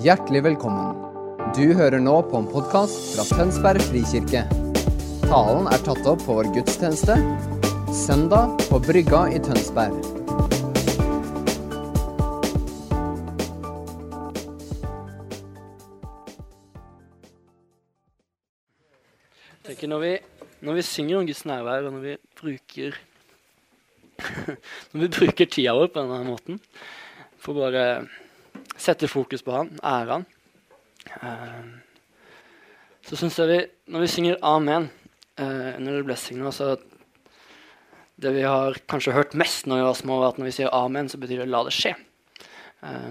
Hjertelig velkommen. Du hører nå på en podkast fra Tønsberg frikirke. Talen er tatt opp på vår gudstjeneste søndag på Brygga i Tønsberg. Når vi, når vi synger om Guds nærvær, og når vi bruker Når vi bruker tida vår på denne måten for bare sette fokus på han, ærer han, eh, så syns jeg vi Når vi synger 'Amen' eh, under blessingen så Det vi har kanskje hørt mest når vi var små, at når vi sier 'Amen', så betyr det 'la det skje'. Eh,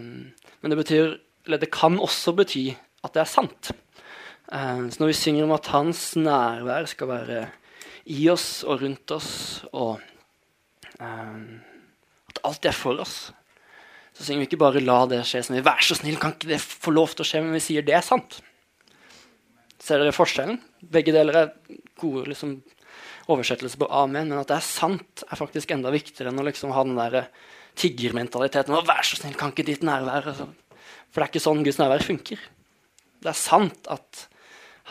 men det betyr, eller det kan også bety at det er sant. Så når vi synger om at hans nærvær skal være i oss og rundt oss, og eh, at alt er for oss, så synger vi ikke bare 'la det skje', som vi 'vær så snill, kan ikke det få lov til å skje', men vi sier 'det er sant'. Ser dere forskjellen? Begge deler er gode liksom, oversettelser på 'amen', men at det er sant, er faktisk enda viktigere enn å liksom ha den der tiggermentaliteten. 'Vær så snill, kan ikke ditt nærvær altså. For det er ikke sånn Guds nærvær funker. Det er sant at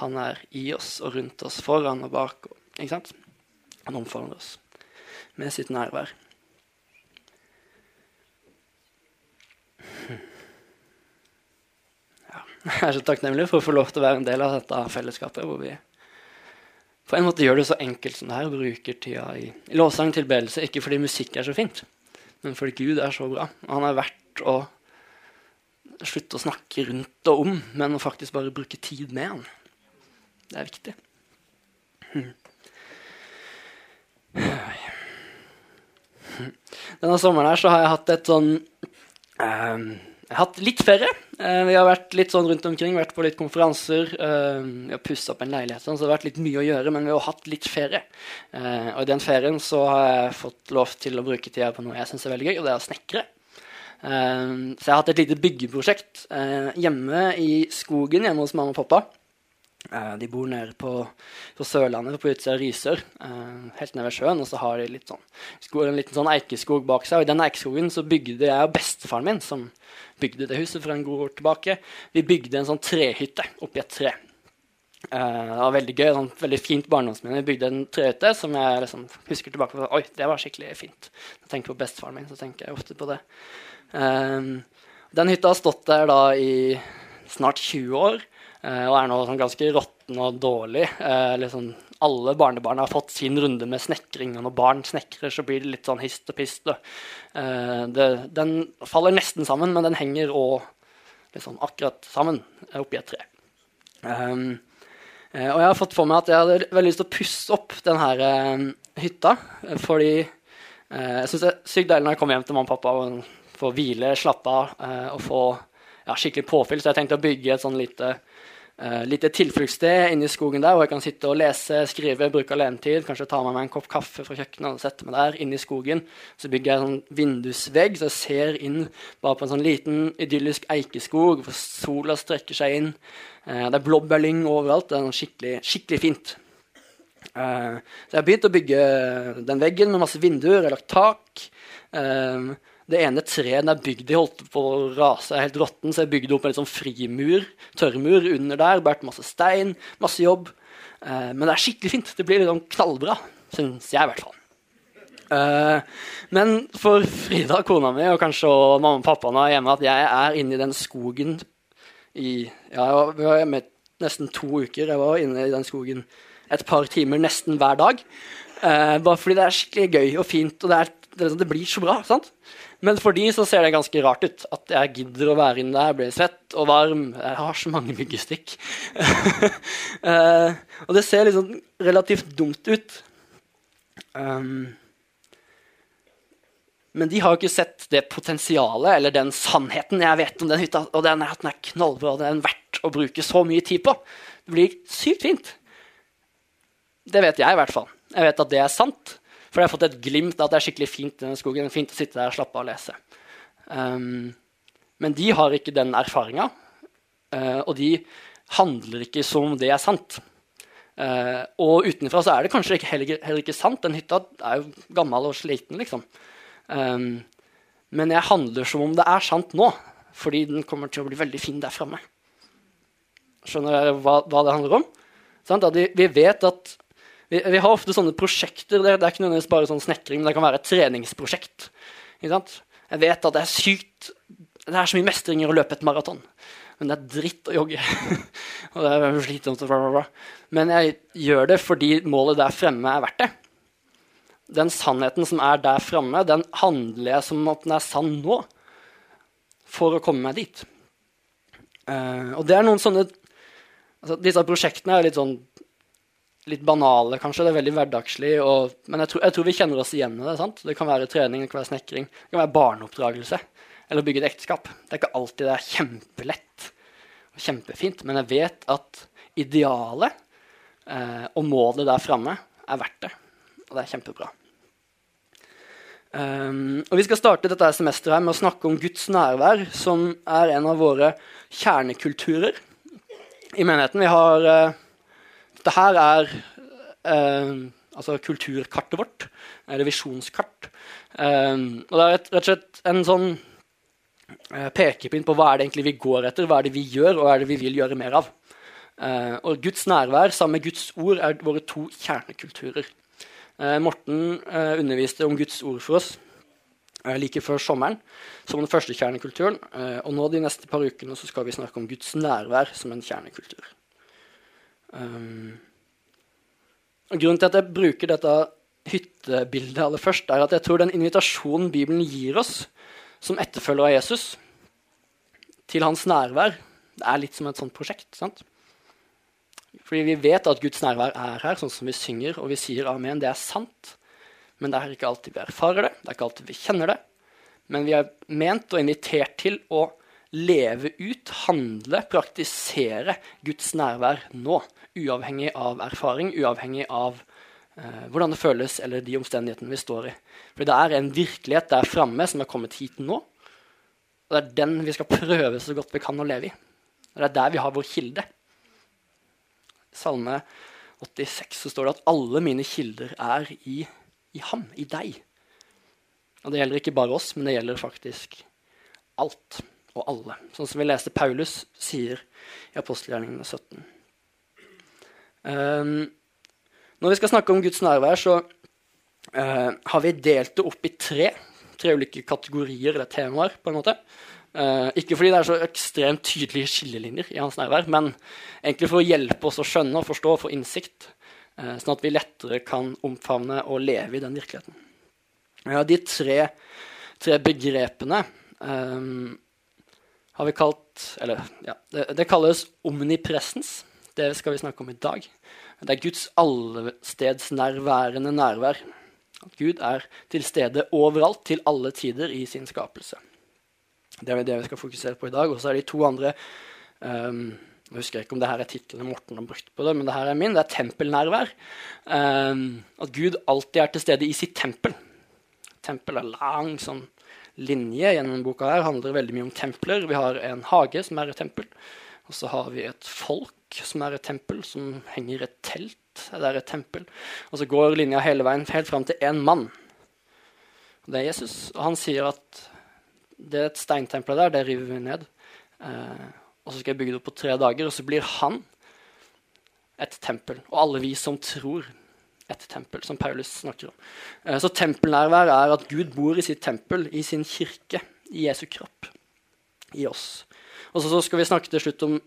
han er i oss og rundt oss, foran og bak. Ikke sant? Han omfavner oss med sitt nærvær. Ja. Jeg er så takknemlig for å få lov til å være en del av dette fellesskapet. hvor vi på en måte gjør det så enkelt som det her, bruker tida i, lovsang tilbedelse. Ikke fordi musikk er så fint, men fordi Gud er så bra. Han er verdt å slutte å snakke rundt og om, men å faktisk bare bruke tid med han. Det er viktig. Denne sommeren her så har jeg hatt et sånn Jeg har hatt litt ferie. Eh, vi har vært litt sånn rundt omkring, vært på litt konferanser. Eh, vi har pussa opp en leilighet, sånn, så det har vært litt mye å gjøre, men vi har hatt litt ferie. Og i den ferien så har jeg fått lov til å bruke tida på noe jeg syns er veldig gøy, og det er å snekre. Så jeg har hatt et lite byggeprosjekt eh, hjemme i skogen hjemme hos mamma og pappa. Eh, de bor nede på, på Sørlandet, på utsida av Risør, eh, helt nede ved sjøen. Og så har de sånn, en liten sånn eikeskog bak seg. Og i den eikeskogen så bygde jeg og bestefaren min, som bygde det huset for en god år tilbake, vi bygde en sånn trehytte oppi et tre. Eh, det var veldig gøy, sånn, veldig fint barndomsminne. Vi bygde en trehytte som jeg liksom husker tilbake på. Oi, det var skikkelig fint. Når jeg tenker på bestefaren min, så tenker jeg ofte på det. den hytta har stått der da i snart 20 år. Uh, og er nå sånn ganske råtten og dårlig. Liksom, alle barnebarn har fått sin runde med snekring, og når barn snekrer, så blir det litt sånn hist og pist. Uh, det, den faller nesten sammen, men den henger òg liksom, akkurat sammen oppi et tre. Um, og jeg har fått for meg at jeg hadde veldig lyst til å pusse opp denne hytta, fordi jeg syns det er sykt deilig når jeg kommer hjem til mamma og pappa og får hvile, slappe av og få ja, skikkelig påfyll. Så jeg tenkte å bygge et sånn lite Uh, lite tilfluktssted inne i skogen der hvor jeg kan sitte og lese, skrive, bruke alenetid. Kanskje ta med meg en kopp kaffe fra kjøkkenet og sette meg der inne i skogen. Så bygger jeg en sånn vindusvegg så jeg ser inn bare på en sånn liten idyllisk eikeskog hvor sola strekker seg inn. Uh, det er blåbærlyng overalt. Det er skikkelig, skikkelig fint. Uh, så jeg har begynt å bygge den veggen med masse vinduer. Jeg har lagt tak. Uh, det ene treet er bygd i, holdt på å rase helt råtten, så jeg bygde opp en sånn frimur, tørrmur under der. Båret masse stein, masse jobb. Eh, men det er skikkelig fint. Det blir litt sånn knallbra, syns jeg i hvert fall. Eh, men for Frida, kona mi, og kanskje også mamma og pappa nå hjemme, at jeg er inne i den skogen i Ja, jeg var hjemme nesten to uker. Jeg var inne i den skogen et par timer nesten hver dag. Eh, bare fordi det er skikkelig gøy og fint, og det, er, det, det blir så bra. sant? Men for de så ser det ganske rart ut. At jeg gidder å være inne der, blir svett og varm. Jeg har så mange myggestikk. uh, og det ser liksom relativt dumt ut. Um, men de har jo ikke sett det potensialet eller den sannheten jeg vet om den hytta. Og den er at den er knallbra, og den er verdt å bruke så mye tid på. Det blir sykt fint. Det vet jeg i hvert fall. Jeg vet at det er sant. For jeg har fått et glimt av at det er skikkelig fint i denne skogen. fint å sitte der og slappe av og lese. Um, men de har ikke den erfaringa, uh, og de handler ikke som om det er sant. Uh, og utenfra så er det kanskje ikke, heller, heller, ikke sant. Den hytta er jo gammel og sliten, liksom. Um, men jeg handler som om det er sant nå. fordi den kommer til å bli veldig fin der framme. Skjønner dere hva, hva det handler om? Sånn, vi, vet at vi, vi, har ofte sånne prosjekter. Det, det er ikke nødvendigvis bare sånn snekring, men det kan være et treningsprosjekt. Jeg vet at det er sykt Det er så mye mestringer å løpe et maraton. Men det er dritt å jogge. og det er slitsomt. Men jeg gjør det fordi målet der fremme er verdt det. Den sannheten som er der fremme, den handler jeg som at den er sann nå. For å komme meg dit. Uh, og det er noen sånne altså, Disse prosjektene er litt sånn litt banale, kanskje. Det er veldig hverdagslig. Og, men jeg tror, jeg tror, vi kjenner oss igjen i det. sant? Det kan være trening, det kan være snekring, det kan være barneoppdragelse. Eller bygge et ekteskap. Det er ikke alltid det er kjempelett og kjempefint, men jeg vet at idealet eh, og målet der framme er verdt det. Og det er kjempebra. Um, og Vi skal starte dette semesteret her med å snakke om Guds nærvær, som er en av våre kjernekulturer i menigheten. Vi har uh, Dette her er eh, altså kulturkartet vårt, eller visjonskart. Eh, og det er rett, og slett en sånn eh, pekepinn på hva er det egentlig vi går etter, hva er det vi gjør, og hva er det vi vil gjøre mer av. Uh, og Guds nærvær sammen med Guds ord er våre to kjernekulturer. Eh, Morten eh, underviste om Guds ord for oss eh, like før sommeren som den første kjernekulturen. og nå de neste par ukene skal vi snakke om Guds nærvær som en kjernekultur. Um, grunnen til at jeg bruker dette hyttebildet aller først, er at jeg tror den invitasjonen Bibelen gir oss som etterfølger av Jesus, til hans nærvær, det er litt som et sånt prosjekt. sant? Fordi vi vet at Guds nærvær er her, sånn som vi synger, og vi sier amen. Det er sant. Men det er ikke alltid vi erfarer det, det er ikke alltid vi kjenner det. Men vi er ment og invitert til å leve ut, handle, praktisere Guds nærvær nå. Uavhengig av erfaring, uavhengig av eh, hvordan det føles eller de omstendighetene vi står i. For det er en virkelighet der framme som er kommet hit nå. Og det er den vi skal prøve så godt vi kan å leve i. Og Det er der vi har vår kilde. Salme 86 så står det at alle mine kilder er i, i ham, i deg. Og det gjelder ikke bare oss, men det gjelder faktisk alt og alle. Sånn som vi leste Paulus sier i apostelgjerningene 17. Um, ehm, når vi skal snakke om Guds nærvær, så uh, har vi delt det opp i tre, tre ulike kategorier eller temaer. på en måte. Uh, ikke fordi det er så ekstremt tydelige skillelinjer i hans nærvær, men egentlig for å hjelpe oss å skjønne og forstå og få innsikt, uh, sånn at vi lettere kan omfavne og leve i den virkeligheten. Ja, de tre, tre begrepene um, har vi kalt Eller ja, det, det, kalles omnipresens. Det skal vi snakke om i dag. Det er Guds allestedsnærværende nærvær. At Gud er til stede overalt, til alle tider i sin skapelse. Det er det vi skal fokusere på i dag. Og så er de to andre um, Jeg husker ikke om det her er tittelen Morten har brukt på det, men det her er min. Det er tempelnærvær. Um, at Gud alltid er til stede i sitt tempel. Tempel er lang sånn linje gjennom boka her. handler veldig mye om templer. Vi har en hage som er et tempel. Og så har vi et folk som er et tempel, som henger et telt. Det er et tempel. Og så går linja hele veien helt fram til én mann. Det er Jesus. Og han sier at det er et steintempel der, det river vi ned. Eh, og så skal jeg bygge det opp på tre dager, og så blir han et tempel. Og alle vi som tror et tempel, som Paulus snakker om. Eh, så tempelnærvær er at Gud bor i sitt tempel, i sin kirke, i Jesu kropp, i oss. Og så, skal vi snakke til slutt om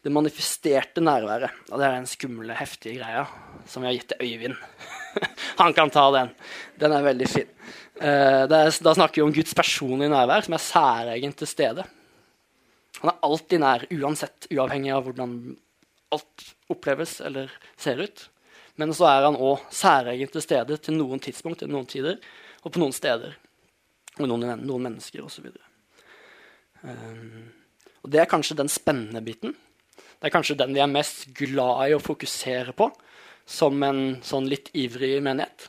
det manifesterte nærværet. Og det er den skumle, heftige greia som vi har gitt til Øyvind. Han kan ta den. Den er veldig fin. Er, da snakker vi om Guds personlige nærvær, som er særegent til stede. Han er alltid nær, uansett, uavhengig av hvordan alt oppleves eller ser ut. Men så er han òg særegent til stede til noen tidspunkt, til noen tider, og på noen steder. Og noen, noen mennesker osv. Um, eh, og det er kanskje den spennende biten. Det er kanskje den vi er mest glad i å fokusere på som en sånn litt ivrig menighet.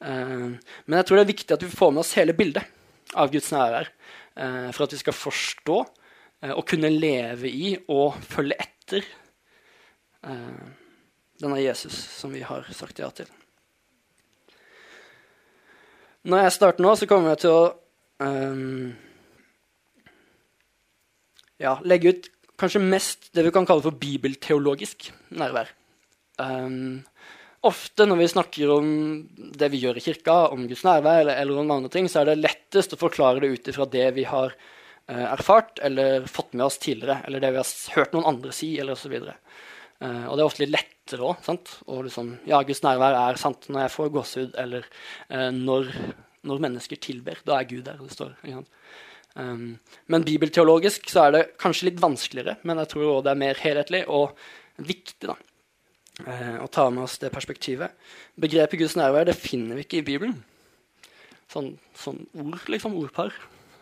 Eh, men jeg tror det er viktig at vi får med oss hele bildet av Guds nærvær. Uh, for at vi skal forstå uh, og kunne leve i og følge etter denne Jesus som vi har sagt ja til. Når jeg starter nå, så kommer jeg til å um, ja, legge ut kanskje mest det vi kan kalle for bibelteologisk nærvær. Um, ofte når vi snakker om det vi gjør i kirka, om Guds nærvær, eller, eller om andre ting, så er det lettest å forklare det ut ifra det vi har uh, erfart eller fått med oss tidligere, eller det vi har hørt noen andre si, eller osv. Uh, og det er ofte litt lettere òg. Liksom, ja, Guds nærvær er sant når jeg får gåsehud, eller uh, når, når, mennesker tilber. Da er Gud der. det står. Um, men bibelteologisk så er det kanskje litt vanskeligere, men jeg tror også det er mer helhetlig og viktig da, uh, å ta med oss det perspektivet. Begrepet Guds nærvær det finner vi ikke i Bibelen. Sånn, sånn ord, liksom. Ordpar.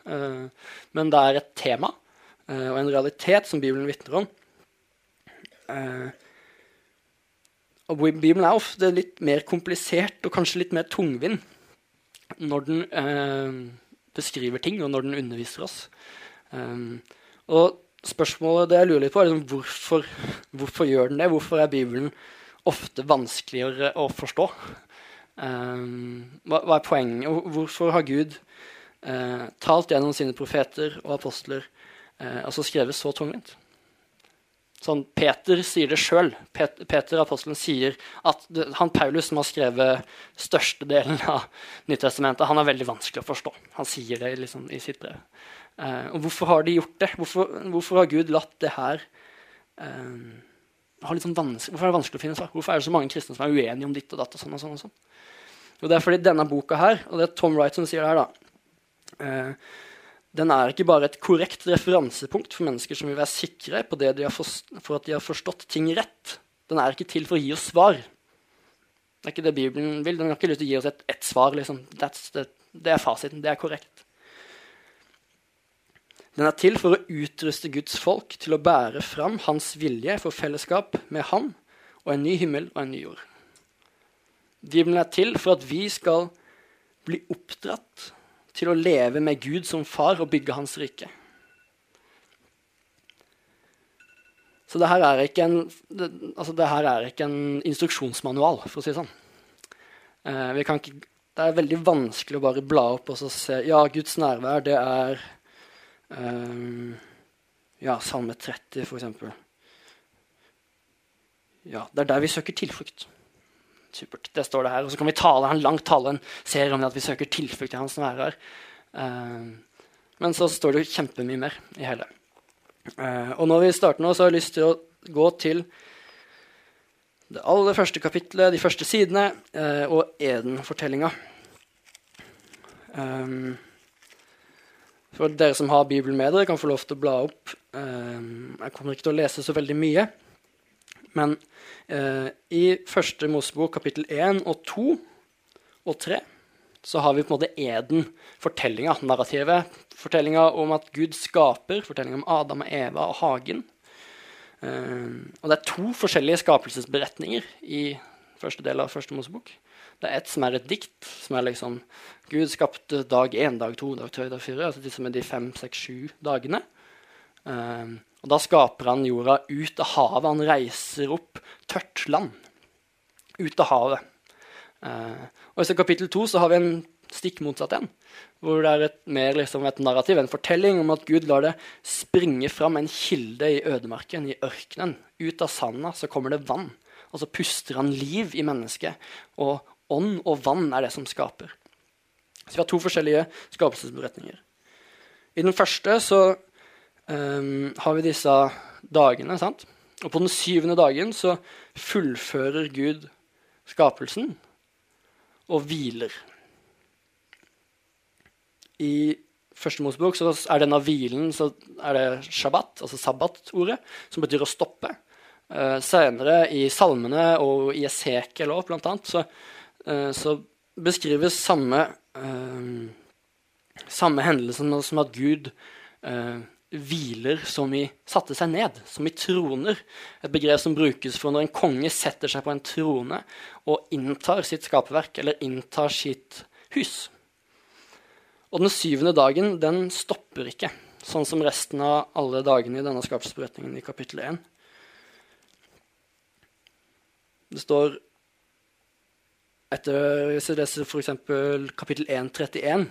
Men det er et tema og en realitet som Bibelen vitner om. Eh, og Bibelen er ofte litt mer komplisert og kanskje litt mer tungvint når den eh, beskriver ting, og når den underviser oss. Um, og spørsmålet det jeg lurer litt på, er liksom, hvorfor, hvorfor, gjør den det? Hvorfor er Bibelen ofte vanskeligere å forstå? Um, hva, hva, er poenget? Hvorfor har Gud uh, talt gjennom sine profeter og apostler, uh, altså skrevet så tungvint? Sånn, Peter sier det sjøl. Peter, Peter apostelen sier at det, han Paulus, som har skrevet størstedelen av Nyttestamentet, han er veldig vanskelig å forstå. Han sier det liksom, i sitt brev. Eh, og hvorfor har de gjort det? Hvorfor, hvorfor har Gud latt det her eh, sånn Hvorfor er det vanskelig å finne svar? Hvorfor er det så mange kristne som er uenige om ditt og datt? Og sånn og sånn og sånn? Jo, det er fordi denne boka her, og det er Tom Wright som sier det her, da eh, den er ikke bare et korrekt referansepunkt for mennesker som vil være sikre på det de for at de har forstått ting rett. Den er ikke til for å gi oss svar. Det er ikke det Bibelen vil. Den har ikke lyst til å gi oss et, et svar. Liksom. The, det er fasiten. Det er korrekt. Den er til for å utruste Guds folk til å bære fram hans vilje for fellesskap med ham og en ny himmel og en ny jord. Bibelen er til for at vi skal bli oppdratt til å leve med Gud som far og bygge hans rike. Så det her er ikke en, det, altså det er ikke en instruksjonsmanual, for å si det sånn. Eh, ikke, det er veldig vanskelig å bare bla opp og se Ja, Guds nærvær, det er eh, Ja, Salme 30, for eksempel. Ja, det er der vi søker tilflukt. Supert. Det står det her. Og så kan vi tale en lang tale, en serie om det at vi søker tilflukt i hans nærvær. Uh, men så står det kjempemye mer i hele. Uh, og når vi starter nå, så har jeg lyst til å gå til det aller første kapitlet, de første sidene, uh, og Eden-fortellinga. Um, for dere som har Bibelen med dere, kan få lov til å bla opp. jeg kommer ikke til å lese så veldig mye. Men eh, i første Mosebok kapittel 1 og 2 og 3 så har vi på en måte Eden, fortellinga, narrativet. Fortellinga om at Gud skaper, fortellinga om Adam og Eva og hagen. Eh, og det er to forskjellige skapelsesberetninger i første del av første Mosebok. Det er et som er et dikt, som er liksom Gud skapte dag én, dag to, dag tre, dag fire. Altså de som er de fem, seks, sju dagene. Um, og Da skaper han jorda ut av havet. Han reiser opp tørt land ut av havet. Eh, og I kapittel to har vi en stikk motsatt en. Hvor det er et, mer liksom et narrativ, en fortelling om at Gud lar det springe fram en kilde i ødemarken, i ørkenen. Ut av sanda så kommer det vann. Og så puster han liv i mennesket. Og ånd og vann er det som skaper. Så vi har to forskjellige skapelsesberetninger. I den første så um, har vi disse dagene. sant? Og på den syvende dagen så fullfører Gud skapelsen og hviler. I første Mosebok så er denne hvilen så er det shabbat, altså sabbat-ordet, som betyr å stoppe. Uh, senere i salmene og i Esekiel òg, blant annet, så, uh, så beskrives samme, uh, samme hendelsen som at Gud uh, hviler som i satte seg ned, som i troner. Et begrep som brukes for når en konge setter seg på en trone og inntar sitt skaperverk, eller inntar sitt hus. Og den syvende dagen, den stopper ikke, sånn som resten av alle dagene i denne skapelsesberetningen i kapittel 1. Det står etter Hvis jeg leser f.eks. kapittel 1, 31 eh,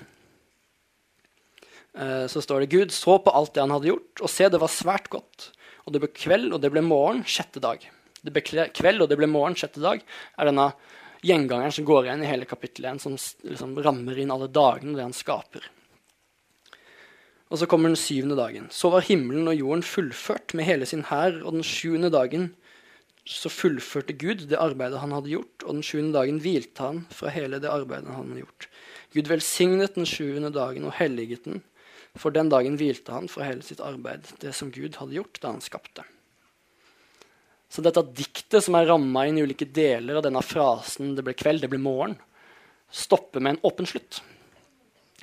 så står det Gud så på alt det han hadde gjort, og se, det var svært godt. Og det ble kveld, og det ble morgen, sjette dag. Det ble kveld, og det ble morgen, sjette dag, er denne gjengangeren som går igjen i hele kapittel 1, som liksom rammer inn alle dagene det han skaper. Og så kommer den syvende dagen. Så var himmelen og jorden fullført med hele sin hær, og den sjuende dagen så fullførte Gud det arbeidet han hadde gjort, og den sjuende dagen hvilte han fra hele det arbeidet han hadde gjort. Gud velsignet den sjuende dagen og helliget den, for den dagen hvilte han fra hele sitt arbeid, det som Gud hadde gjort da han skapte. Så dette diktet som er ramma inn i ulike deler av denne frasen 'det ble kveld, det ble morgen', stopper med en åpen slutt.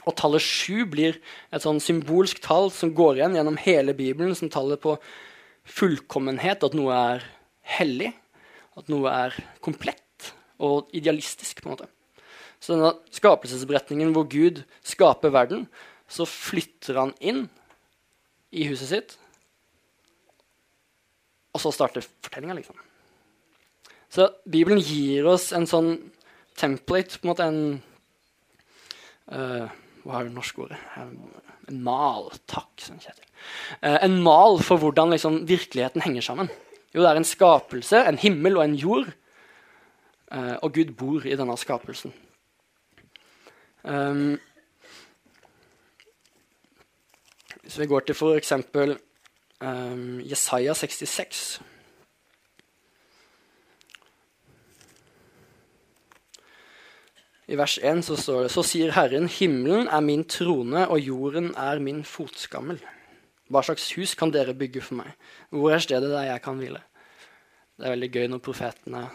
Og tallet sju blir et sånn symbolsk tall som går igjen gjennom hele Bibelen som tallet på fullkommenhet, at noe er hellig, at noe er komplett og idealistisk. på en måte. Så denne skapelsesberetningen hvor Gud skaper verden, så flytter han inn i huset sitt, og så starter fortellinga, liksom. Så Bibelen gir oss en sånn template, på en måte en uh, hva er det norske ordet? En mal. Takk, sånn Kjetil. Uh, en mal for hvordan liksom, virkeligheten henger sammen. Jo, det er en skapelse, en himmel og en jord. Uh, og Gud bor i denne skapelsen. Um, hvis vi går til f.eks. Um, Jesaja 66 I vers 1 så står det Så sier Herren, himmelen er min trone, og jorden er min fotskammel. Hva slags hus kan dere bygge for meg? Hvor er stedet der jeg kan hvile? Det er veldig gøy når profetene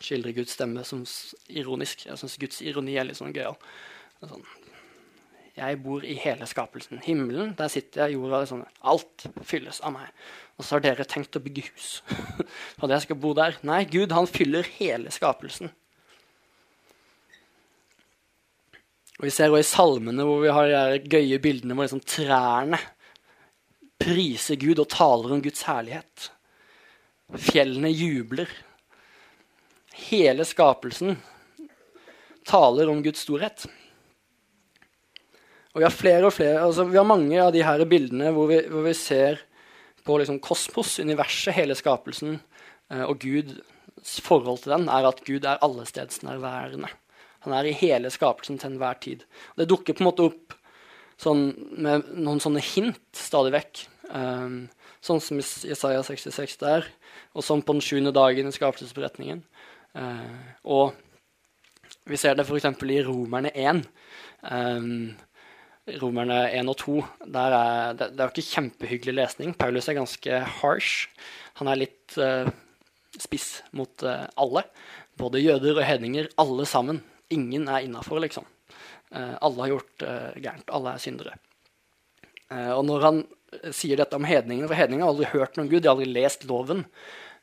skildrer Guds stemme som ironisk. Jeg syns Guds ironi er litt sånn gøyal. Sånn. Jeg bor i hele skapelsen. Himmelen, der sitter jeg. Jorda sånn. Alt fylles av meg. Og så har dere tenkt å bygge hus. For jeg skal bo der. Nei, Gud han fyller hele skapelsen. Og Vi ser også i salmene hvor vi har de gøye bildene hvor liksom trærne priser Gud og taler om Guds herlighet. Fjellene jubler. Hele skapelsen taler om Guds storhet. Og Vi har flere og flere, altså vi har mange av de her bildene hvor vi, hvor vi ser på liksom kosmos, universet, hele skapelsen, eh, og Guds forhold til den er at Gud er allestedsnærværende. Han er i hele skapelsen til enhver tid. Det dukker på en måte opp sånn, med noen sånne hint stadig vekk. Um, sånn som i Jesaja 66 der, og sånn på den sjuende dagen i skapelsesberetningen. Uh, og vi ser det f.eks. i Romerne 1. Um, Romerne 1 og 2. Der er, det, det er jo ikke kjempehyggelig lesning. Paulus er ganske harsh. Han er litt uh, spiss mot uh, alle. Både jøder og hedninger, alle sammen. Ingen er innafor, liksom. Uh, alle har gjort gærent. Alle er syndere. Og når han sier dette om hedningene For hedningene har aldri hørt noe om Gud, de har aldri lest loven.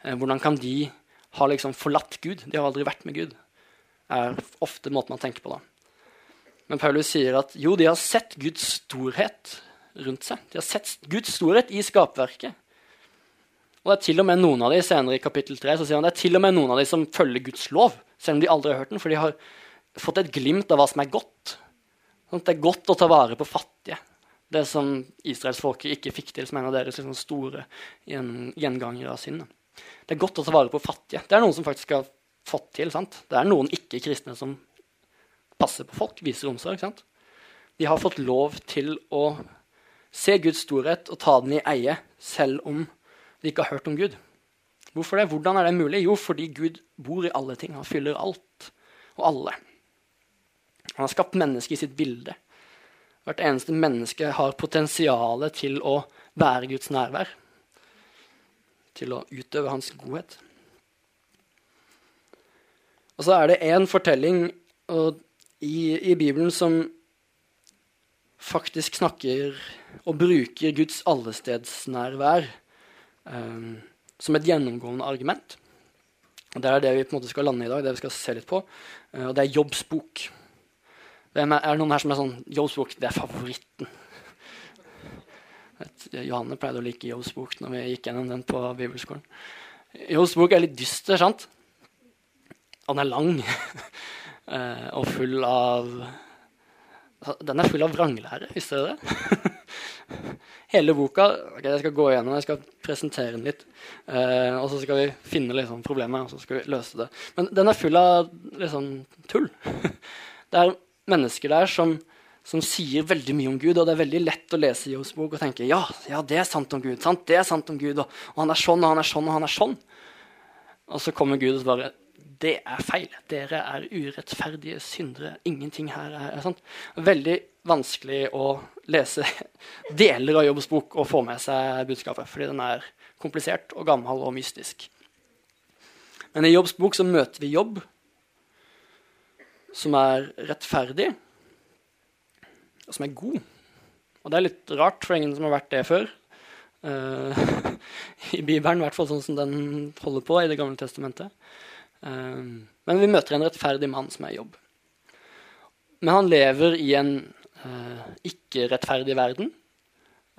hvordan kan de ha liksom forlatt Gud? De har aldri vært med Gud. er ofte måten man tenker på da. Men Paulus sier at jo, de har sett Guds storhet rundt seg. De har sett Guds storhet i skapverket. Og det er til og med noen av de senere i kapittel 3 så sier han, det er til og med noen av de som følger Guds lov, selv om de aldri har hørt den. For de har fått et glimt av hva som er godt. Sånn det er godt å ta vare på fattige. Det som israelsfolket ikke fikk til som en av deres liksom, store gjengangere av sinnet. Det er godt å ta vare på fattige. Det er noen som faktisk har fått til. Sant? Det er noen ikke-kristne som passer på folk, viser omsorg. Sant? De har fått lov til å se Guds storhet og ta den i eie, selv om de ikke har hørt om Gud. Hvorfor det? Hvordan er det mulig? Jo, fordi Gud bor i alle ting. Han fyller alt og alle. Han har skapt mennesket i sitt bilde. Hvert eneste menneske har potensial til å være Guds nærvær. Til å utøve hans godhet. Og så er det én fortelling i, i, Bibelen som faktisk snakker og bruker Guds allestedsnærvær um, som et gjennomgående argument. Og Det er det vi på en måte skal lande i dag, det vi skal se litt på. Uh, og det er Jobbs bok. Er, er, det noen her som er sånn Jobbs bok, det er favoritten. Johanne pleide å like Jobbs bok når vi gikk gjennom den på bibelskolen. Jobbs bok er litt dyster, sant? Og den er lang. eh, og full av Den er full av vranglære, visste dere det? Hele boka okay, Jeg skal gå igjennom jeg skal presentere den litt. Eh, og så skal vi finne liksom, problemet, og så skal vi løse det. Men den er full av liksom, tull. Det er mennesker der som, som, sier veldig mye om Gud, og det er veldig lett å lese Jobbs bok og tenke ja, ja, det er sant om Gud, sant? det er sant om Gud, og, og han er sånn og han er sånn og han er sånn. Og så kommer Gud og bare det er feil. Dere er urettferdige syndere. Ingenting her er, er sant. Veldig vanskelig å lese deler av Jobbs bok og få med seg budskapet, fordi den er komplisert og gammel og mystisk. Men i Jobbs bok så møter vi jobb som er rettferdig, og som er god. Og det er litt rart for ingen som har vært det før. Uh, I Bibelen, i hvert fall sånn som den holder på i Det gamle testamentet. Um, men vi møter en rettferdig mann som er i jobb. Men han lever i en uh, ikke-rettferdig verden.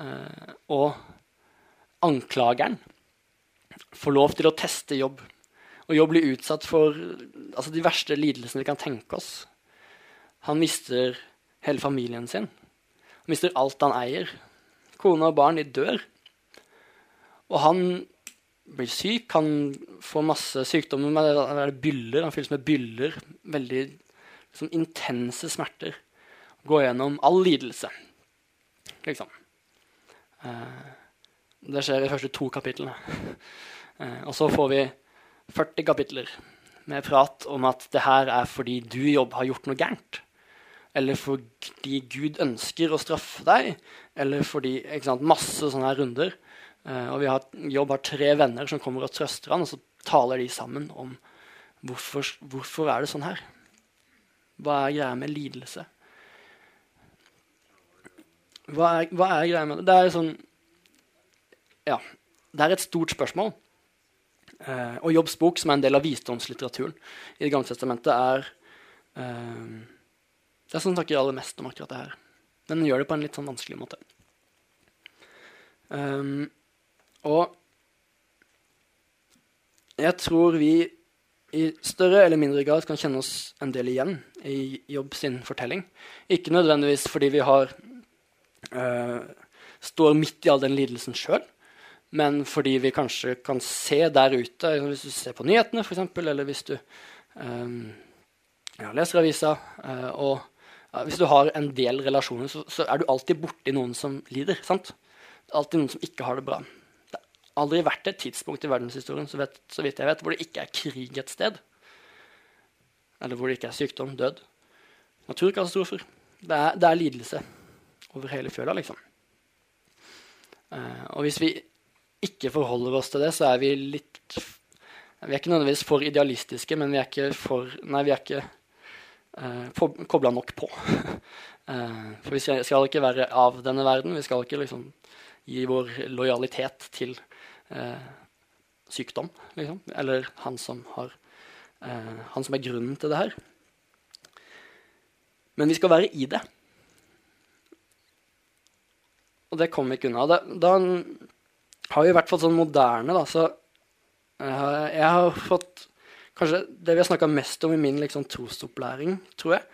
Uh, og anklageren får lov til å teste jobb. Og jobb blir utsatt for altså, de verste lidelsene vi kan tenke oss. Han mister hele familien sin. Han mister alt han eier. Kone og barn de dør. Og han blir syk, kan få masse sykdommer. Med, det byller, Han fylles med byller. Veldig liksom, intense smerter. Går gjennom all lidelse, liksom. Det skjer i de første to kapitlene. Eh, og så får vi 40 kapitler med prat om at det her er fordi du jobb har gjort noe gærent. Eller fordi Gud ønsker å straffe deg. Eller fordi sant, Masse sånne her runder. Uh, og vi har, Jobb har tre venner som kommer og trøster han, og så taler de sammen om hvorfor, hvorfor er det sånn her. Hva er greia med lidelse? Hva er, hva er greia med det? Det er sånn Ja. Det er et stort spørsmål. Uh, og Jobbs bok, som er en del av visdomslitteraturen i Det gamle testamentet, er uh, Det er som snakker aller mest om akkurat det her. Men den gjør det på en litt sånn vanskelig måte. Um, og jeg tror vi i større eller mindre grad kan kjenne oss en del igjen i Jobb sin fortelling. Ikke nødvendigvis fordi vi har øh, står midt i all den lidelsen sjøl, men fordi vi kanskje kan se der ute, hvis du ser på nyhetene f.eks., eller hvis du øh, ja, leser avisa, øh, og ja, hvis du har en del relasjoner, så, så er du alltid borti noen som lider. sant? Alltid noen som ikke har det bra aldri vært et tidspunkt i verdenshistorien så, vet, så, vidt jeg vet, hvor det ikke er krig et sted. Eller hvor det ikke er sykdom, død. Naturkatastrofer. Det er, det er lidelse over hele fjøla, liksom. Uh, og hvis vi ikke forholder oss til det, så er vi litt Vi er ikke nødvendigvis for idealistiske, men vi er ikke for Nei, vi er ikke uh, kobla nok på. uh, for vi skal ikke være av denne verden. Vi skal ikke liksom gi vår lojalitet til eh, sykdom, liksom. Eller han som, har, eh, han som er grunnen til det her. Men vi skal være i det. Og det kommer vi ikke unna. Da, da har vi i hvert fall sånn moderne, da, så uh, Jeg har fått Kanskje det vi har snakka mest om i min liksom, trosopplæring, tror jeg,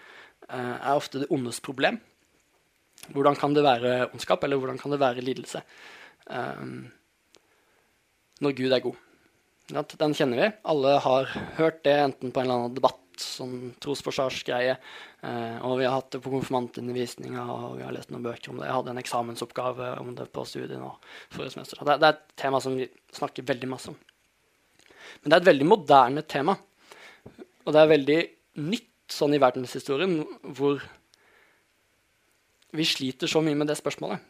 uh, er ofte det ondes problem. Hvordan kan det være ondskap, eller hvordan kan det være lidelse? Um, når Gud er god. Den kjenner vi. Alle har hørt det enten på en eller annen debatt, sånn trosforsvarsgreie, eh, og vi har hatt det på konfirmantundervisninga, og vi har lest noen bøker om det. Jeg hadde en eksamensoppgave om det på studiet nå. Det, det er et tema som vi snakker veldig masse om. Men det er et veldig moderne tema, og det er veldig nytt sånn i verdenshistorien hvor vi sliter så mye med det spørsmålet.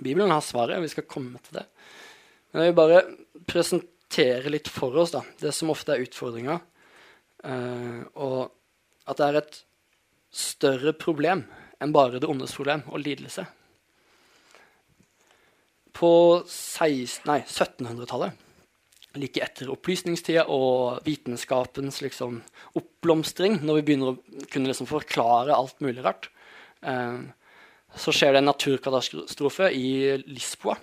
Bibelen har svaret, og vi skal komme til det. Men jeg vil bare presentere litt for oss da, det som ofte er utfordringa. Uh, og at det er et større problem enn bare det ondes problem og lidelse. På 1700-tallet, like etter opplysningstida og vitenskapens liksom, oppblomstring, når vi begynner å kunne liksom, forklare alt mulig rart, eh, så skjer det en naturkatastrofe i Lisboa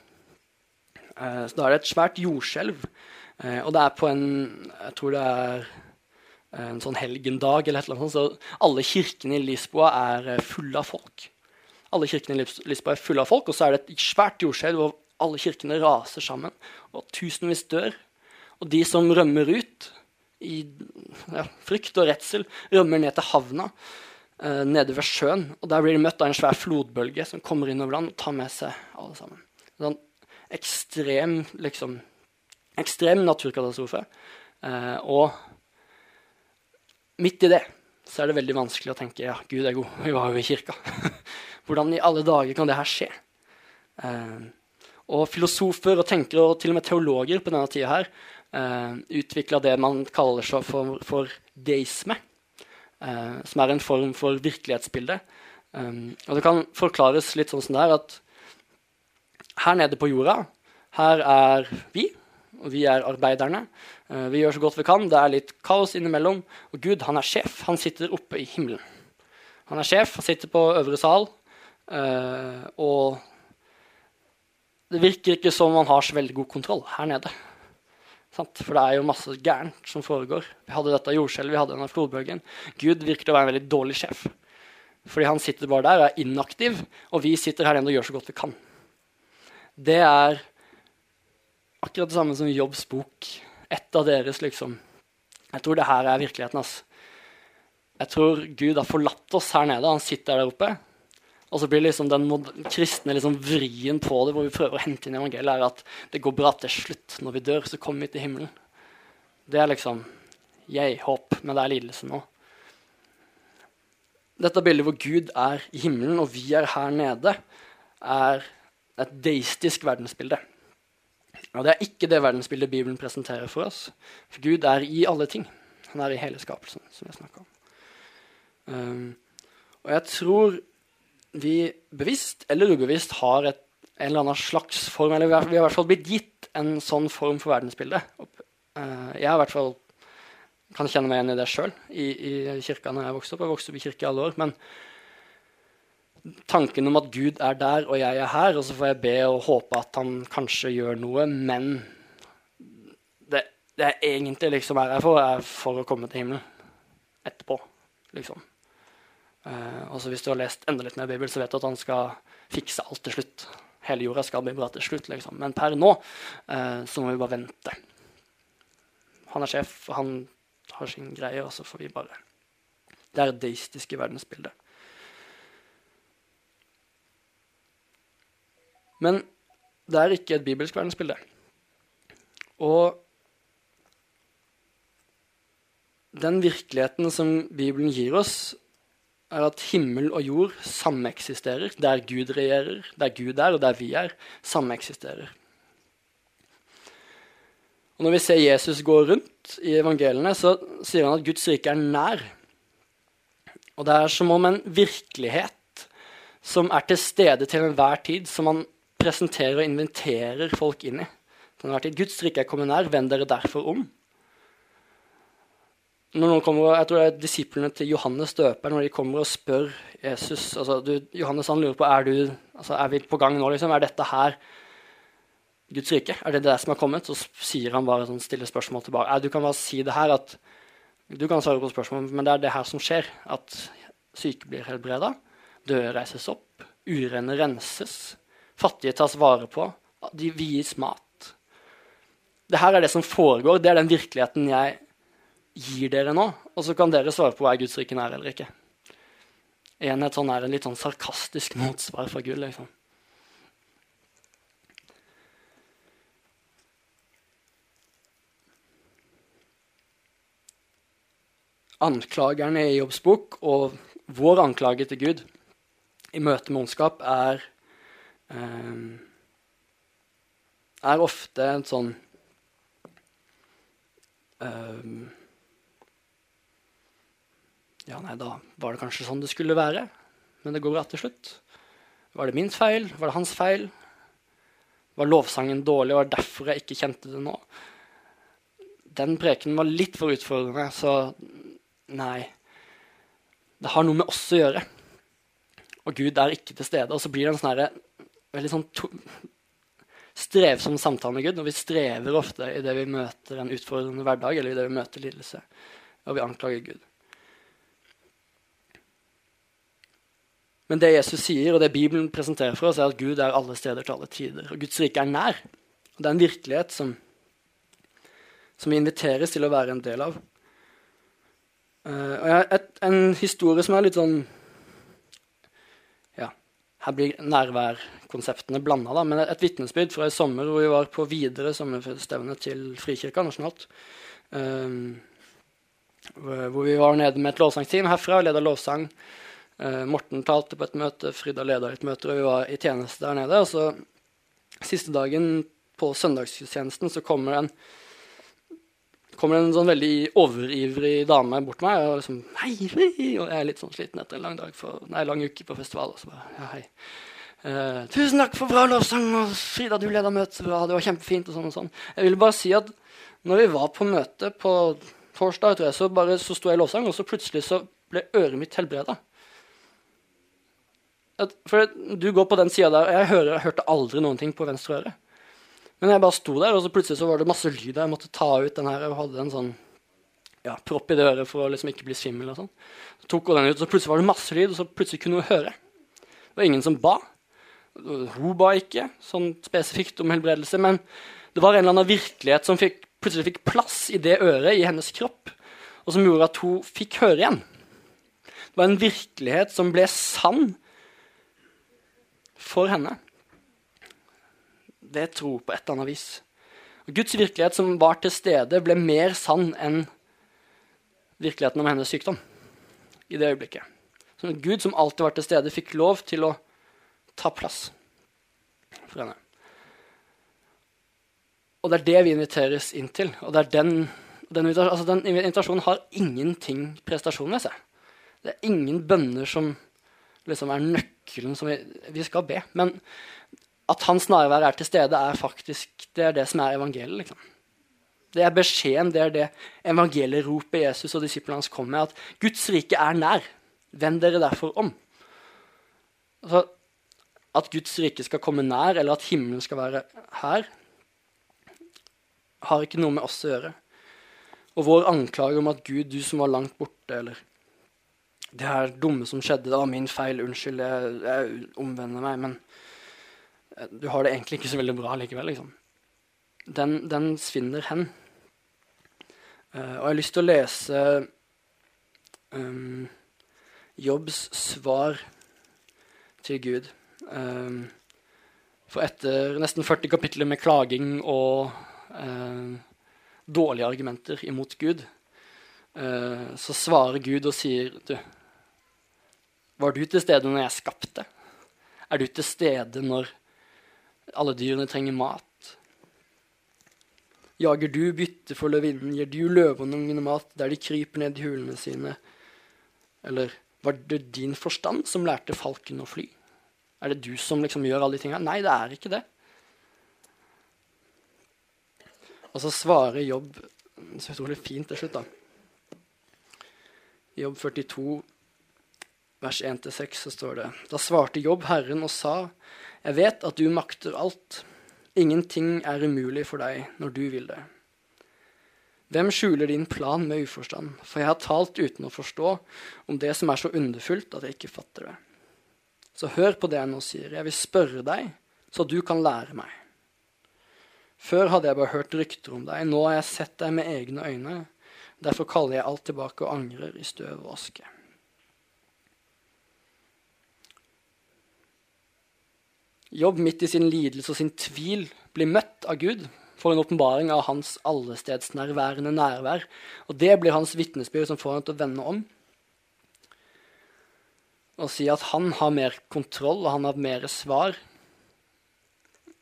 så da er det et svært jordskjelv. Eh, og det er på en Jeg tror det er en sånn helgendag eller et eller annet sånt. Så alle kirkene i Lisboa er eh, fulle av folk. Alle kirkene i Lisboa er fulle av folk, og så er det et svært jordskjelv hvor alle kirkene raser sammen, og tusenvis dør. Og de som rømmer ut i ja, frykt og redsel, rømmer ned til havna eh, nede ved sjøen. Og der blir de møtt av en svær flodbølge som kommer innover land og tar med seg alle sammen. Sånn ekstrem, liksom, ekstrem naturkatastrofe. Eh, og midt i det så er det veldig vanskelig å tenke ja, Gud er god, vi var jo i kirka. Hvordan i alle dager kan det her skje? Eh, og filosofer og tenkere og til og med teologer på denne tida her eh, utvikla det man kaller for, for deisme, eh, som er en form for virkelighetsbilde. Um, og det kan forklares litt sånn som det er at her nede på jorda, her er vi, og vi er arbeiderne. Uh, vi gjør så godt vi kan. Det er litt kaos innimellom. Og Gud, han er sjef. Han sitter oppe i himmelen. Han er sjef, han sitter på øvre sal, uh, og det virker ikke som han har så veldig god kontroll her nede. For det er jo masse gærent som foregår. Vi hadde dette jordskjelvet, vi hadde denne flodbølgen. Gud virker å være en veldig dårlig sjef. Fordi han sitter bare der og er inaktiv, og vi sitter her nede og gjør så godt vi kan. Det er akkurat det samme som Jobbs bok. Et av deres, liksom. Jeg tror det her er virkeligheten. ass. Jeg tror Gud har forlatt oss her nede. Han sitter der oppe. Og så blir liksom den kristne liksom vrien på det, hvor vi prøver å hente inn evangeliet, er at det går bra til slutt. Når vi dør, så kommer vi til himmelen. Det er liksom jeg håp, men det er lidelse nå. Dette bildet hvor Gud er i himmelen og vi er her nede, er et deistisk verdensbilde. Og det er ikke det verdensbildet Bibelen presenterer for oss. For Gud er i alle ting. Han er i hele skapelsen, som jeg snakka om. Um, og jeg tror vi bevisst eller ubevisst har et, en eller annen slags form, eller vi har, i hvert fall blitt gitt en sånn form for verdensbilde. Uh, jeg i hvert fall kan kjenne meg igjen i det sjøl i, i, kirka når jeg vokste opp. Jeg vokste opp i kirke i alle år. Men tanken om at Gud er der, og jeg er her, og så får jeg be og håpe at han kanskje gjør noe, men det, det er egentlig liksom er jeg for, er for å komme til himmelen etterpå. liksom. Uh, og så Hvis du har lest enda litt mer Bibel, så vet du at han skal fikse alt til slutt. Hele jorda skal bli bra til slutt. liksom. Men per nå uh, så må vi bare vente. Han er sjef, han har sin greie, og så får vi bare Det er det deistiske verdensbildet. Men det er ikke et bibelsk verdensbilde. Og den virkeligheten som Bibelen gir oss, er at himmel og jord sameksisterer. Der Gud regjerer, der Gud er, og der vi er, sameksisterer. Og Når vi ser Jesus gå rundt i evangeliene, så sier han at Guds rike er nær. Og det er som om en virkelighet som er til stede til enhver tid, som han presenterer og inventerer folk inn i. Til enhver tid. Guds rike er kommet nær, vend dere derfor om når noen kommer, jeg tror det er Disiplene til Johannes døperen når de kommer og spør Jesus altså, du, Johannes han lurer på er, du, altså, er vi på gang nå. Liksom? Er dette her Guds rike? Er det det som har kommet? Så sier han bare sånn stille spørsmål tilbake. Du kan bare si det her at Du kan svare på spørsmål, men det er det her som skjer. At syke blir helbreda, døde reises opp, urene renses, fattige tas vare på, de vies mat. Det her er det som foregår. Det er den virkeligheten jeg gir dere nå? Og så kan dere svare på er Guds rike nær eller ikke. Enhet sånn er en litt sånn sarkastisk motsvar fra Gud. liksom. Anklagerne i Jobbs bok og vår anklage til Gud i møte med ondskap er er ofte en sånn um, ja, nei, da var det kanskje sånn det skulle være. Men det går bra til slutt. Var det min feil? Var det hans feil? Var lovsangen dårlig, var det derfor jeg ikke kjente det nå? Den preken var litt for utfordrende, så nei. Det har noe med oss å gjøre. Og Gud er ikke til stede. Og så blir det en sånn veldig sånn strevsom samtale med Gud. Og vi strever ofte i det vi møter en utfordrende hverdag, eller i det vi møter lidelse. og vi anklager Gud. Men det Jesus sier, og det Bibelen presenterer for oss, er at Gud er alle steder til alle tider. Og Guds rike er nær. Og det er en virkelighet som, som vi inviteres til å være en del av. Uh, og jeg, et, En historie som er litt sånn her blir nærværkonseptene blanda, men et, vitnesbyrd fra i sommer hvor vi var på videre sommerstevne til Frikirka nasjonalt. Um, hvor vi var nede med et lovsangsteam herfra, leda lovsang. Uh, Morten talte på et møte, Frida leda et møte, og vi var i tjeneste der nede. Og så siste dagen på søndagstjenesten så kommer en kommer en sånn veldig overivrig dame bort til meg og liksom hei, hei, og jeg er litt sånn sliten etter en lang for, nei, lang uke på festival. Og så bare, ja, hei. Uh, 'Tusen takk for bra lovsang, og Frida, du leda møtet bra. Det var kjempefint.' og sånn og sånn. Jeg ville bare si at når vi var på møte på torsdag, tror jeg, så, bare, så sto jeg i lovsang, og så plutselig så ble øret mitt helbreda at, For du går på den sida der, og jeg, hører, jeg hørte aldri noen ting på venstre øre. Men jeg bare sto der, og så plutselig så var det masse lyd. Jeg måtte ta ut den her. Jeg hadde en sånn ja, propp i det øret for å liksom ikke bli svimmel. og sånn. Så tok hun den ut, så plutselig var det masse lyd, og så plutselig kunne hun høre. Det var ingen som ba. Hun ba ikke sånn spesifikt om helbredelse, men det var en eller annen virkelighet som fikk, plutselig fikk plass i det øret i hennes kropp, og som gjorde at hun fikk høre igjen. Det var en virkelighet som ble sann for henne ved tro på et eller annet vis. Og Guds virkelighet som var til stede, ble mer sann enn virkeligheten om hennes sykdom i det øyeblikket. Så Gud som alltid var til stede, fikk lov til å ta plass for henne. Og det er det vi inviteres inn til. Og det er den, den, altså den invitasjonen har ingenting prestasjon ved seg. Det er ingen bønner som liksom er nøkkelen som vi, vi skal be. Men at hans nærvær er til stede, er faktisk det er det som er evangeliet. liksom. Det er beskjeden, det er det evangeliet roper Jesus og disiplene hans kom med. At Guds rike er nær. Vend dere derfor om. Altså, at Guds rike skal komme nær, eller at himmelen skal være her, har ikke noe med oss å gjøre. Og vår anklage om at Gud, du som var langt borte, eller det her dumme som skjedde, det var min feil, unnskyld, jeg, jeg omvender meg, men du har det egentlig ikke så veldig bra likevel, liksom. Den, den svinner hen. Uh, og jeg har lyst til å lese um, Jobbs svar til Gud. Um, for etter nesten 40 kapitler med klaging og uh, dårlige argumenter imot Gud, uh, så svarer Gud og sier du, var du til stede når jeg skapte? Er du til stede når alle dyrene trenger mat? Jager du bytte for løvinnen, gir du løvene ungene mat der de kryper ned i hulene sine? Eller var det din forstand som lærte falken å fly? Er det du som liksom gjør alle de tinga? Nei, det er ikke det. Og så svarer Jobb så utrolig fint til slutt, da. I Jobb 42 vers 1-6 så står det Da svarte Jobb Herren og sa, Jeg vet at du makter alt. Ingenting er umulig for deg når du vil det. Hvem skjuler din plan med uforstand? For jeg har talt uten å forstå om det som er så underfullt at jeg ikke fatter det. Så hør på det jeg nå sier. Jeg vil spørre deg, så du kan lære meg. Før hadde jeg bare hørt rykter om deg. Nå har jeg sett deg med egne øyne. Derfor kaller jeg alt tilbake og angrer i støv og aske. Jobb midt i sin lidelse og sin tvil blir møtt av Gud for en åpenbaring av hans allestedsnærværende nærvær. Og det blir hans vitnesbyrd som får han til å vende om og si at han har mer kontroll og han har mer svar.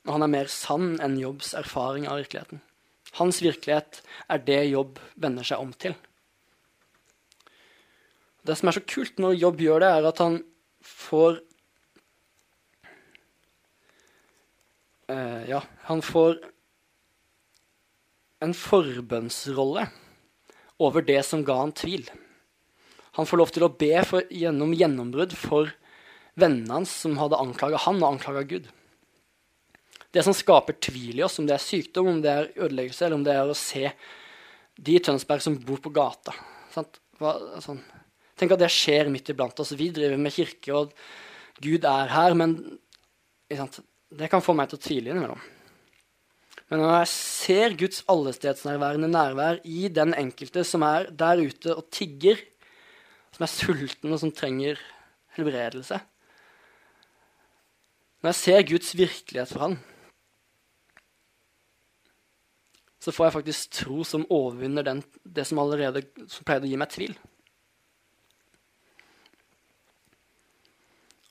Og han er mer sann enn Jobbs erfaring av virkeligheten. Hans virkelighet er det Jobb vender seg om til. Det som er så kult når Jobb gjør det, er at han får uh, Ja, han får en forbønnsrolle over det som ga han tvil. Han får lov til å be for, gjennom gjennombrudd for vennene hans som hadde anklaga han og anklaga Gud. Det som skaper tvil i oss, om det er sykdom, om det er ødeleggelse, eller om det er å se de i Tønsberg som bor på gata? Hva, sånn. Tenk at det skjer midt iblant oss. Vi driver med kirke, og Gud er her, men sant? Det kan få meg til å tvile innimellom. Men når jeg ser Guds allestedsnærværende nærvær i den enkelte som er der ute og tigger, som er sulten og som trenger helbredelse Når jeg ser Guds virkelighet for han, så får jeg faktisk tro som overvinner den, det som allerede som pleide å gi meg tvil.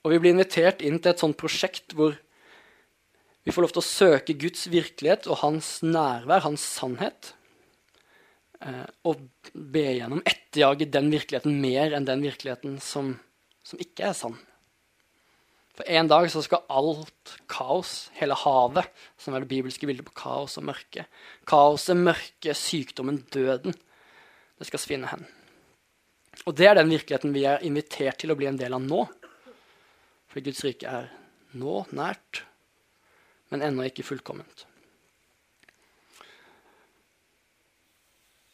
Og vi blir invitert inn til et sånt prosjekt hvor vi får lov til å søke Guds virkelighet og hans nærvær, hans sannhet. Eh, og be gjennom etterjage den virkeligheten mer enn den virkeligheten som, som ikke er sann. For en dag så skal alt kaos, hele havet, som er det bibelske bildet på kaos og mørke Kaoset, mørket, sykdommen, døden. Det skal svinne hen. Og det er den virkeligheten vi er invitert til å bli en del av nå. Fordi Guds rike er nå nært, men ennå ikke fullkomment.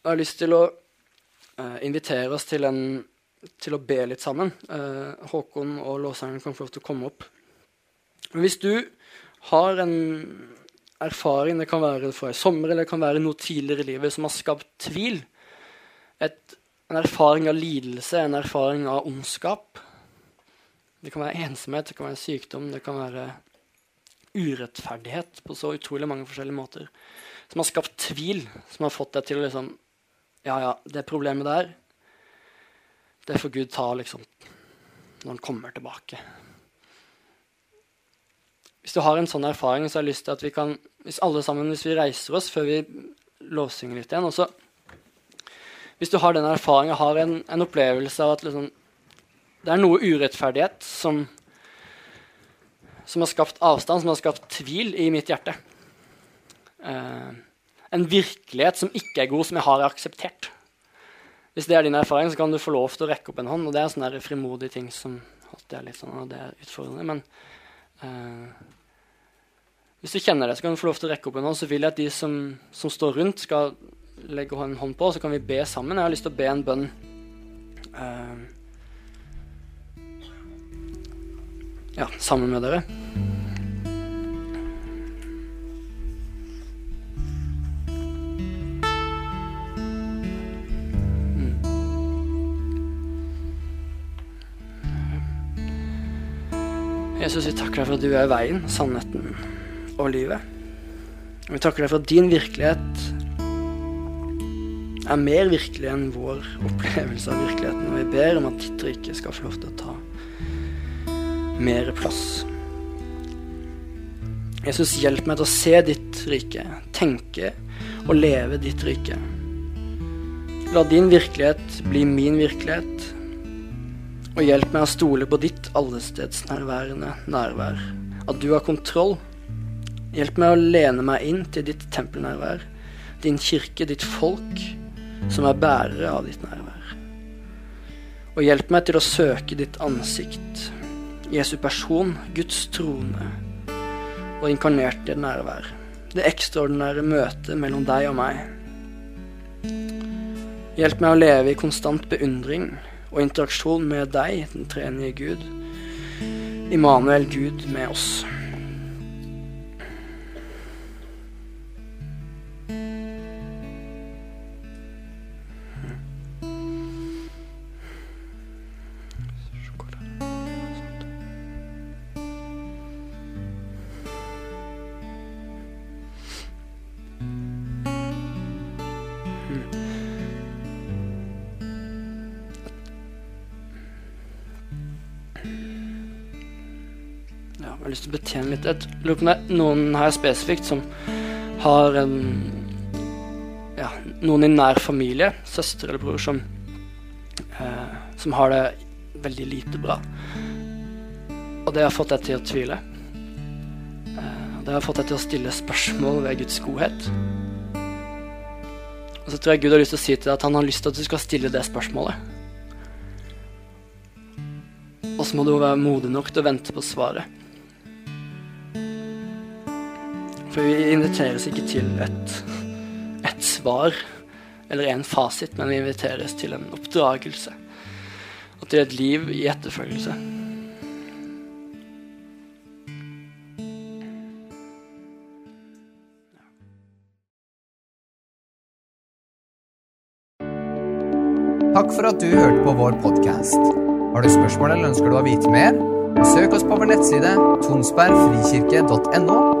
Jeg har lyst til å uh, invitere oss til en til å be litt sammen. Eh, Håkon og låseren kan få lov til å komme opp. Men hvis du har en erfaring, det kan være fra i sommer eller det kan være noe tidligere i livet, som har skapt tvil, et, en erfaring av lidelse, en erfaring av ondskap Det kan være ensomhet, det kan være sykdom, det kan være urettferdighet på så utrolig mange forskjellige måter. Som har skapt tvil, som har fått deg til å liksom Ja, ja, det problemet der, det får Gud ta liksom, når han kommer tilbake. Hvis du har en sånn erfaring, så har jeg lyst til at vi kan Hvis alle sammen, hvis vi reiser oss før vi lovsynger litt igjen også, Hvis du har den erfaringen, har en, en opplevelse av at liksom, det er noe urettferdighet som, som har skapt avstand, som har skapt tvil i mitt hjerte. Eh, en virkelighet som ikke er god, som jeg har akseptert. Hvis det er din erfaring, så kan du få lov til å rekke opp en hånd. Og det er sånne frimodige ting som alltid er litt sånn, og det er utfordrende. Men uh, hvis du kjenner det, så kan du få lov til å rekke opp en hånd. Så vil jeg at de som, som står rundt, skal legge en hånd på, og så kan vi be sammen. Jeg har lyst til å be en bønn. Uh, ja, sammen med dere. Jesus, vi takker deg for at du er veien, sannheten og livet. Vi takker deg for at din virkelighet er mer virkelig enn vår opplevelse av virkeligheten. Og vi ber om at ditt rike skal få lov til å ta mer plass. Jesus, hjelp meg til å se ditt rike, tenke og leve ditt rike. La din virkelighet bli min virkelighet og hjelp meg å stole på ditt allestedsnærværende nærvær. At du har kontroll. Hjelp meg å lene meg inn til ditt tempelnærvær, din kirke, ditt folk, som er bærere av ditt nærvær. Og hjelp meg til å søke ditt ansikt, Jesu person, Guds trone og inkarnerte nærvær. Det ekstraordinære møtet mellom deg og meg. Hjelp meg å leve i konstant beundring og interaksjon med deg, den tredje Gud. Immanuel, Gud med oss. Har lyst til å betjene litt. Jeg lurer på om det er noen her spesifikt som har en ja, noen i nær familie, søster eller bror, som, eh, som har det veldig lite bra. Og det har fått deg til å tvile. Eh, det har fått deg til å stille spørsmål ved Guds godhet. Og så tror jeg Gud har lyst til å si til deg at han har lyst til at du skal stille det spørsmålet. Og så må du være modig nok til å vente på svaret. For vi inviteres ikke til et, et svar eller en fasit, men vi inviteres til en oppdragelse. Og til et liv i etterfølgelse. Takk for at du hørte på vår podkast. Har du spørsmål eller ønsker du å vite mer? Søk oss på vår nettside tonsbergfrikirke.no.